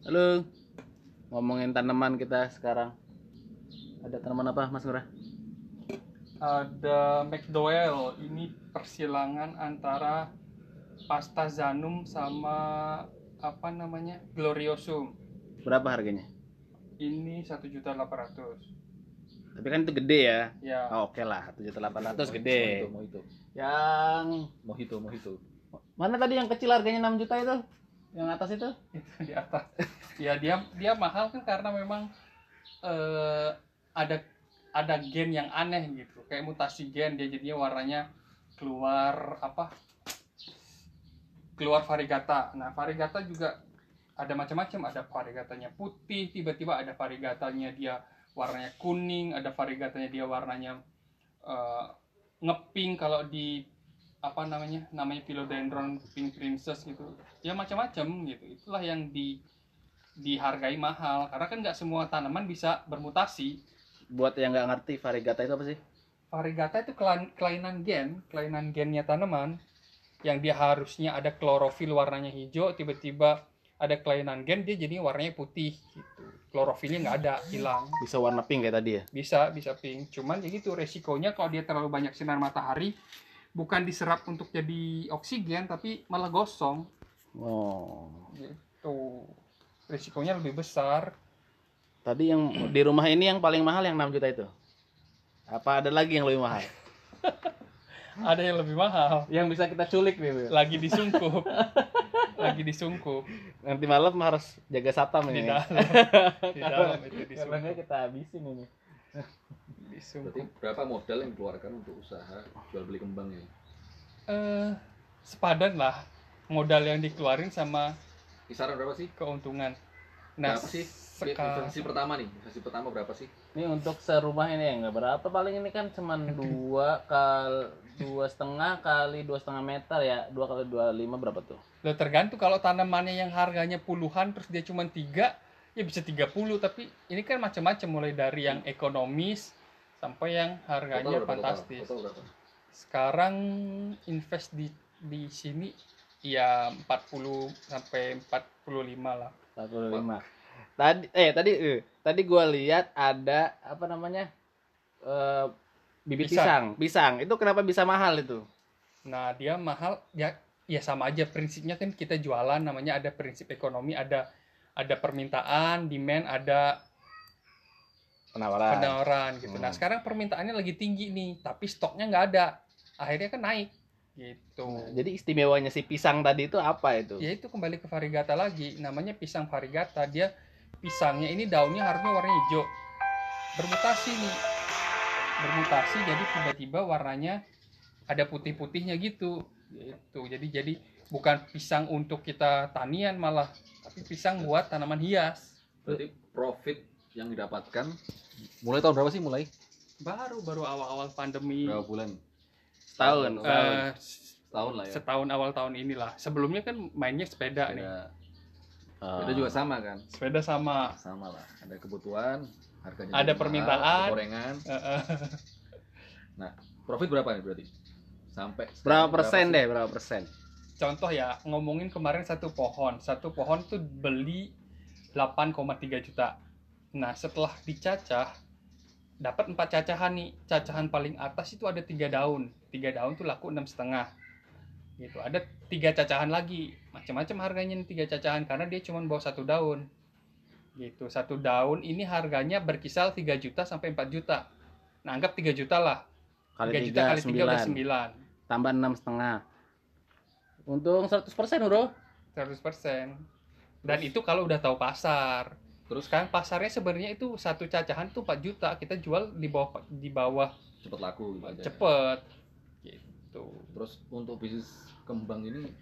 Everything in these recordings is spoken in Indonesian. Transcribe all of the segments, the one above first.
Halo. Ngomongin tanaman kita sekarang. Ada tanaman apa, Mas Ngurah? Ada McDowell. Ini persilangan antara Pastazanum sama apa namanya Gloriosum. Berapa harganya? Ini satu juta delapan ratus. Tapi kan itu gede ya. Ya. Oh, Oke lah, 7.800 gede. Mau itu, Yang mau itu, mau itu. mana tadi yang kecil harganya 6 juta itu? Yang atas itu? itu di atas. Ya dia dia mahal kan karena memang eh, ada ada gen yang aneh gitu. Kayak mutasi gen dia jadinya warnanya keluar apa keluar variegata. Nah variegata juga ada macam-macam. Ada variegatanya putih tiba-tiba ada variegatanya dia warnanya kuning ada variegatanya dia warnanya eh, ngepink. Kalau di apa namanya namanya philodendron pink princess gitu. Ya macam-macam gitu. Itulah yang di dihargai mahal. Karena kan nggak semua tanaman bisa bermutasi. Buat yang nggak ngerti variegata itu apa sih? variegata itu kelainan gen kelainan gennya tanaman yang dia harusnya ada klorofil warnanya hijau tiba-tiba ada kelainan gen dia jadi warnanya putih gitu. Klorofilnya nggak ada hilang. Bisa warna pink kayak tadi ya? bisa bisa pink. Cuman ya gitu resikonya kalau dia terlalu banyak sinar matahari bukan diserap untuk jadi oksigen tapi malah gosong Oh. gitu risikonya lebih besar Tadi yang di rumah ini yang paling mahal yang 6 juta itu. Apa ada lagi yang lebih mahal? ada yang lebih mahal Yang bisa kita culik nih. Lagi disungkup lagi disungkup Nanti malam harus jaga satam di ini. dalam di dalam itu Karena disungkup kita habisin ini. Berarti berapa modal yang dikeluarkan untuk usaha jual beli kembang ini? eh sepadan lah modal yang dikeluarin sama Kisaran berapa sih? keuntungan nah berapa sih? sekarang Investasi pertama nih, investasi pertama berapa sih? Ini untuk serumah ini ya nggak berapa paling ini kan cuman dua kali dua setengah kali dua setengah meter ya dua kali dua lima berapa tuh? Loh, tergantung kalau tanamannya yang harganya puluhan terus dia cuma tiga ya bisa 30 tapi ini kan macam-macam mulai dari yang ekonomis sampai yang harganya Total berapa, fantastis Total, total berapa? sekarang invest di di sini ya 40 sampai 45 lah 45. Tadi eh tadi eh, tadi gua lihat ada apa namanya? eh bibit pisang. Pisang. pisang. Itu kenapa bisa mahal itu? nah dia mahal ya ya sama aja prinsipnya kan kita jualan namanya ada prinsip ekonomi ada ada permintaan demand ada Penawaran. penawaran gitu. Nah Hmm. sekarang permintaannya lagi tinggi nih tapi stoknya nggak ada. Akhirnya kan naik. Gitu. Nah, jadi istimewanya si pisang tadi itu apa itu? ya itu kembali ke variegata lagi. Namanya pisang variegata dia pisangnya ini daunnya harusnya warna hijau. Bermutasi nih. Bermutasi jadi tiba-tiba warnanya ada putih-putihnya gitu. Gitu. Jadi jadi bukan pisang untuk kita tanian malah tapi pisang buat tanaman hias. Berarti profit yang didapatkan mulai tahun berapa sih mulai? baru baru awal-awal pandemi Berapa bulan? Setahun. Setahun. setahun. Setahun lah ya. setahun awal tahun inilah sebelumnya kan mainnya sepeda nih Sepeda, Ah. sepeda juga sama kan? sepeda sama Sama lah. Ada kebutuhan, harganya Ada permintaan. ada gorengan. Eh, eh. Profit berapa nih berarti? Sampai berapa persen sih? deh? Berapa persen? contoh ya ngomongin kemarin satu pohon satu pohon tuh beli 8,3 juta nah setelah dicacah dapat empat cacahan nih. Cacahan paling atas itu ada tiga daun. Tiga daun tuh laku enam setengah. Gitu. Ada tiga cacahan lagi. Macam-macam harganya nih tiga cacahan karena dia cuma bawa satu daun. Gitu. Satu daun ini harganya berkisar 3 juta sampai 4 juta. Nah anggap 3 juta lah. Kali 3 juta tiga, kali 3 udah sembilan. 9 Tambah enam setengah. Untung 100 persen bro. 100% dan itu kalau udah tahu pasar terus kan pasarnya sebenarnya itu satu cacahan tuh 4 juta. Kita jual di bawah di bawah. Cepet laku gitu aja. cepet. Gitu. Terus untuk bisnis kembang ini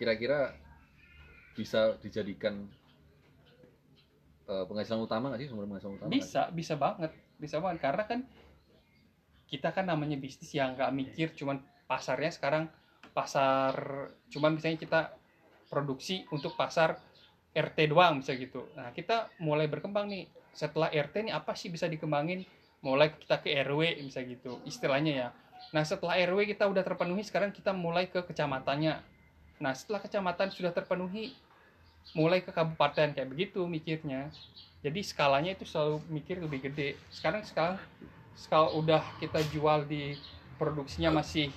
kira-kira bisa dijadikan eh, penghasilan utama nggak sih? Sumber penghasilan utama? nggak sih? bisa bisa banget. Bisa banget. Karena kan kita kan namanya bisnis yang nggak mikir. Cuman pasarnya sekarang pasar cuman misalnya kita produksi untuk pasar RT doang bisa gitu. Nah kita mulai berkembang nih. Setelah RT nih apa sih bisa dikembangin? Mulai kita ke RW bisa gitu istilahnya ya. Nah setelah RW kita udah terpenuhi sekarang kita mulai ke kecamatannya. Nah setelah kecamatan sudah terpenuhi mulai ke kabupaten kayak begitu mikirnya. Jadi skalanya itu selalu mikir lebih gede. Sekarang sekarang skala udah kita jual di produksinya masih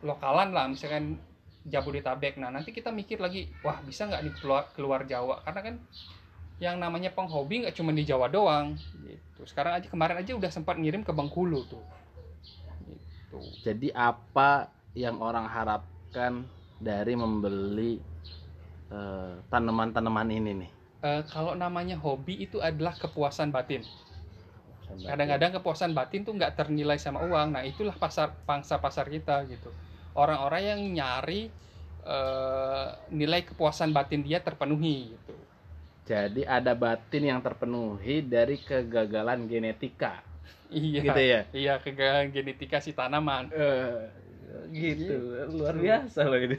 lokalan lah misalkan Jabodetabek. Nah nanti kita mikir lagi wah bisa nggak nih keluar keluar Jawa? Karena kan yang namanya penghobi nggak cuma di Jawa doang gitu. Sekarang aja kemarin aja udah sempat ngirim ke Bengkulu tuh. Gitu. Jadi apa yang orang harapkan dari membeli eh, tanaman-tanaman ini nih? Eh, kalau namanya hobi itu adalah kepuasan batin. Kadang-kadang kepuasan batin tuh nggak ternilai sama uang. Nah itulah pasar pangsa pasar kita gitu orang-orang yang nyari eh, nilai kepuasan batin dia terpenuhi gitu. Jadi ada batin yang terpenuhi dari kegagalan genetika, iya gitu ya? iya kegagalan genetika si tanaman. Eh, gitu, luar biasa loh itu.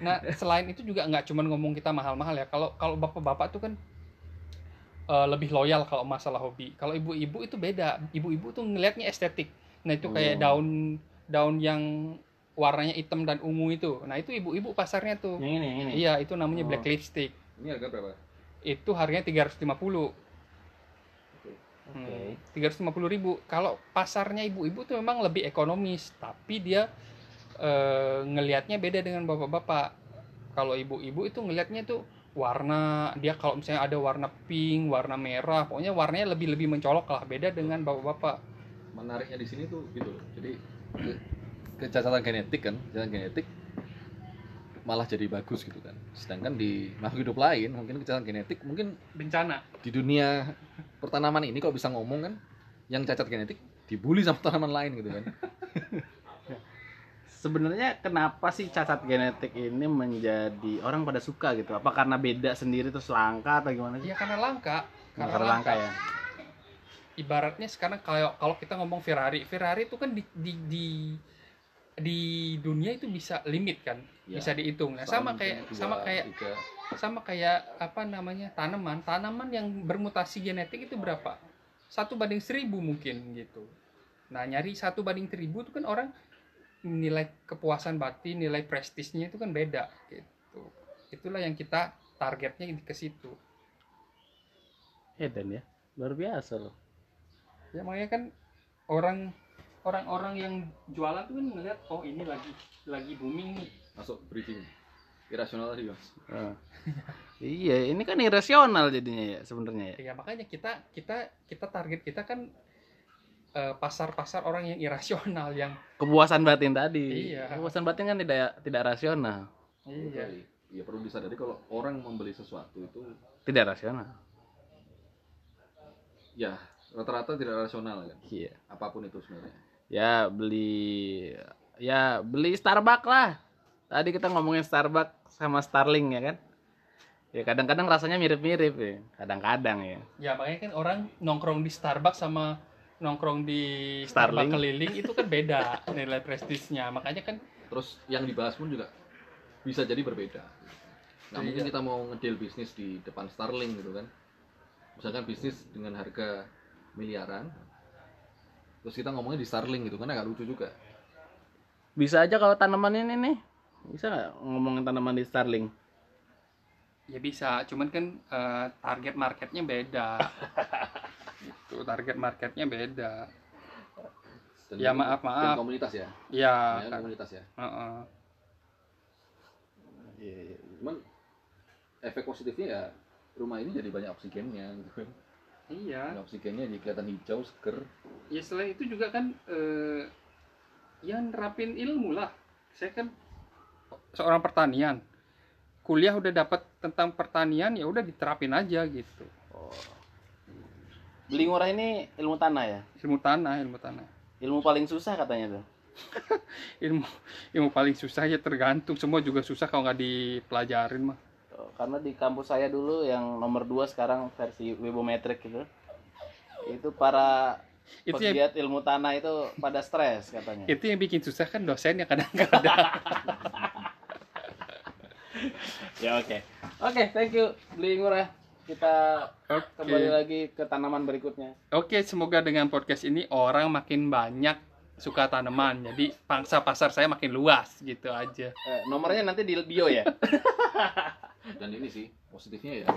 nah selain itu juga nggak cuma ngomong kita mahal-mahal ya. Kalau kalau bapak-bapak tuh kan eh, lebih loyal kalau masalah hobi. Kalau ibu-ibu itu beda. Ibu-ibu tuh ngelihatnya estetik. Nah itu kayak Oh. daun daun yang warnanya hitam dan ungu itu nah itu ibu-ibu pasarnya tuh Yang ini, yang ini. iya itu namanya Oh. black lipstick Ini harga berapa? itu harganya 350 Oke. tiga ratus ribu kalau pasarnya ibu-ibu tuh memang lebih ekonomis tapi dia eh, ngelihatnya beda dengan bapak-bapak kalau ibu-ibu itu ngelihatnya tuh warna dia kalau misalnya ada warna pink warna merah pokoknya warnanya lebih lebih mencolok lah beda dengan bapak-bapak Menariknya di sini tuh gitu loh. Jadi kecacatan genetik kan, kecacatan genetik malah jadi bagus gitu kan. Sedangkan di makhluk hidup lain mungkin kecacatan genetik mungkin bencana di dunia pertanaman ini kok bisa ngomong kan yang cacat genetik dibully sama tanaman lain gitu kan. Sebenarnya kenapa sih cacat genetik ini menjadi orang pada suka gitu? Apa karena beda sendiri terus langka atau gimana sih? ya karena langka Karena langka ya. ibaratnya sekarang kalau kalau kita ngomong Ferrari Ferrari itu kan di di di, di dunia itu bisa limit kan Ya. bisa dihitung nah sama kayak dua, sama kayak tiga. sama kayak apa namanya tanaman tanaman yang bermutasi genetik itu berapa satu banding seribu mungkin gitu nah nyari satu banding seribu itu kan orang nilai kepuasan batin nilai prestisnya itu kan beda gitu itulah yang kita targetnya ke situ Edan ya. Luar biasa loh. ya makanya kan orang orang-orang yang jualan tuh kan ngeliat oh ini lagi lagi booming nih masuk bridging irasional tadi mas. Eh. iya, ini kan irasional jadinya ya sebenarnya ya. ya makanya kita kita kita target kita kan eh, pasar-pasar orang yang irasional yang Kepuasan batin tadi. Iya. Kepuasan batin kan tidak tidak rasional, iya Iya perlu disadari kalau orang membeli sesuatu itu tidak rasional. ya rata-rata tidak rasional kan. Iya. Apa pun itu sebenarnya. Ya beli ya beli Starbucks lah. Tadi kita ngomongin Starbucks sama Starling ya kan. Ya kadang-kadang rasanya mirip-mirip ya. Kadang-kadang ya. ya makanya kan orang nongkrong di Starbucks sama nongkrong di Starling. Starbucks keliling itu kan beda nilai prestisnya makanya kan Terus yang dibahas pun juga bisa jadi berbeda. Nah Iya. mungkin kita mau ngedil bisnis di depan Starling gitu kan. Misalkan bisnis dengan harga miliaran. Terus kita ngomongnya di Starling gitu kan agak lucu juga. Bisa aja kalau tanaman ini nih. Bisa nggak ngomongin tanaman di Starling? ya bisa cuman kan eh, target marketnya beda itu target marketnya beda Dan Ya, ini- maaf, dan maaf. komunitas ya. ya Ya, kan, komunitas ya. Heeh. Iya. Cuman efek positifnya ya rumah ini jadi banyak oksigennya gitu kan. iya Banyak oksigennya jadi kelihatan hijau, seger. Ya selain itu juga kan eh, yang nerapin ilmu lah saya kan seorang pertanian kuliah udah dapat tentang pertanian ya udah diterapin aja gitu Oh. Beli murah ini ilmu tanah ya. ilmu tanah ilmu tanah Ilmu paling susah katanya tuh. ilmu ilmu paling susah ya tergantung semua juga susah kalau nggak dipelajarin mah Oh, Karena di kampus saya dulu yang nomor 2 sekarang versi Webometric gitu. Itu para itu yang pegiat ilmu tanah itu pada stres katanya. itu yang bikin susah kan dosennya kadang-kadang Ya oke. Oke, thank you beli murah. Kita kembali Oke. lagi ke tanaman berikutnya. Oke, semoga dengan podcast ini orang makin banyak suka tanaman. Jadi pangsa pasar saya makin luas gitu aja. Eh, nomornya nanti di bio ya. dan ini sih positifnya ya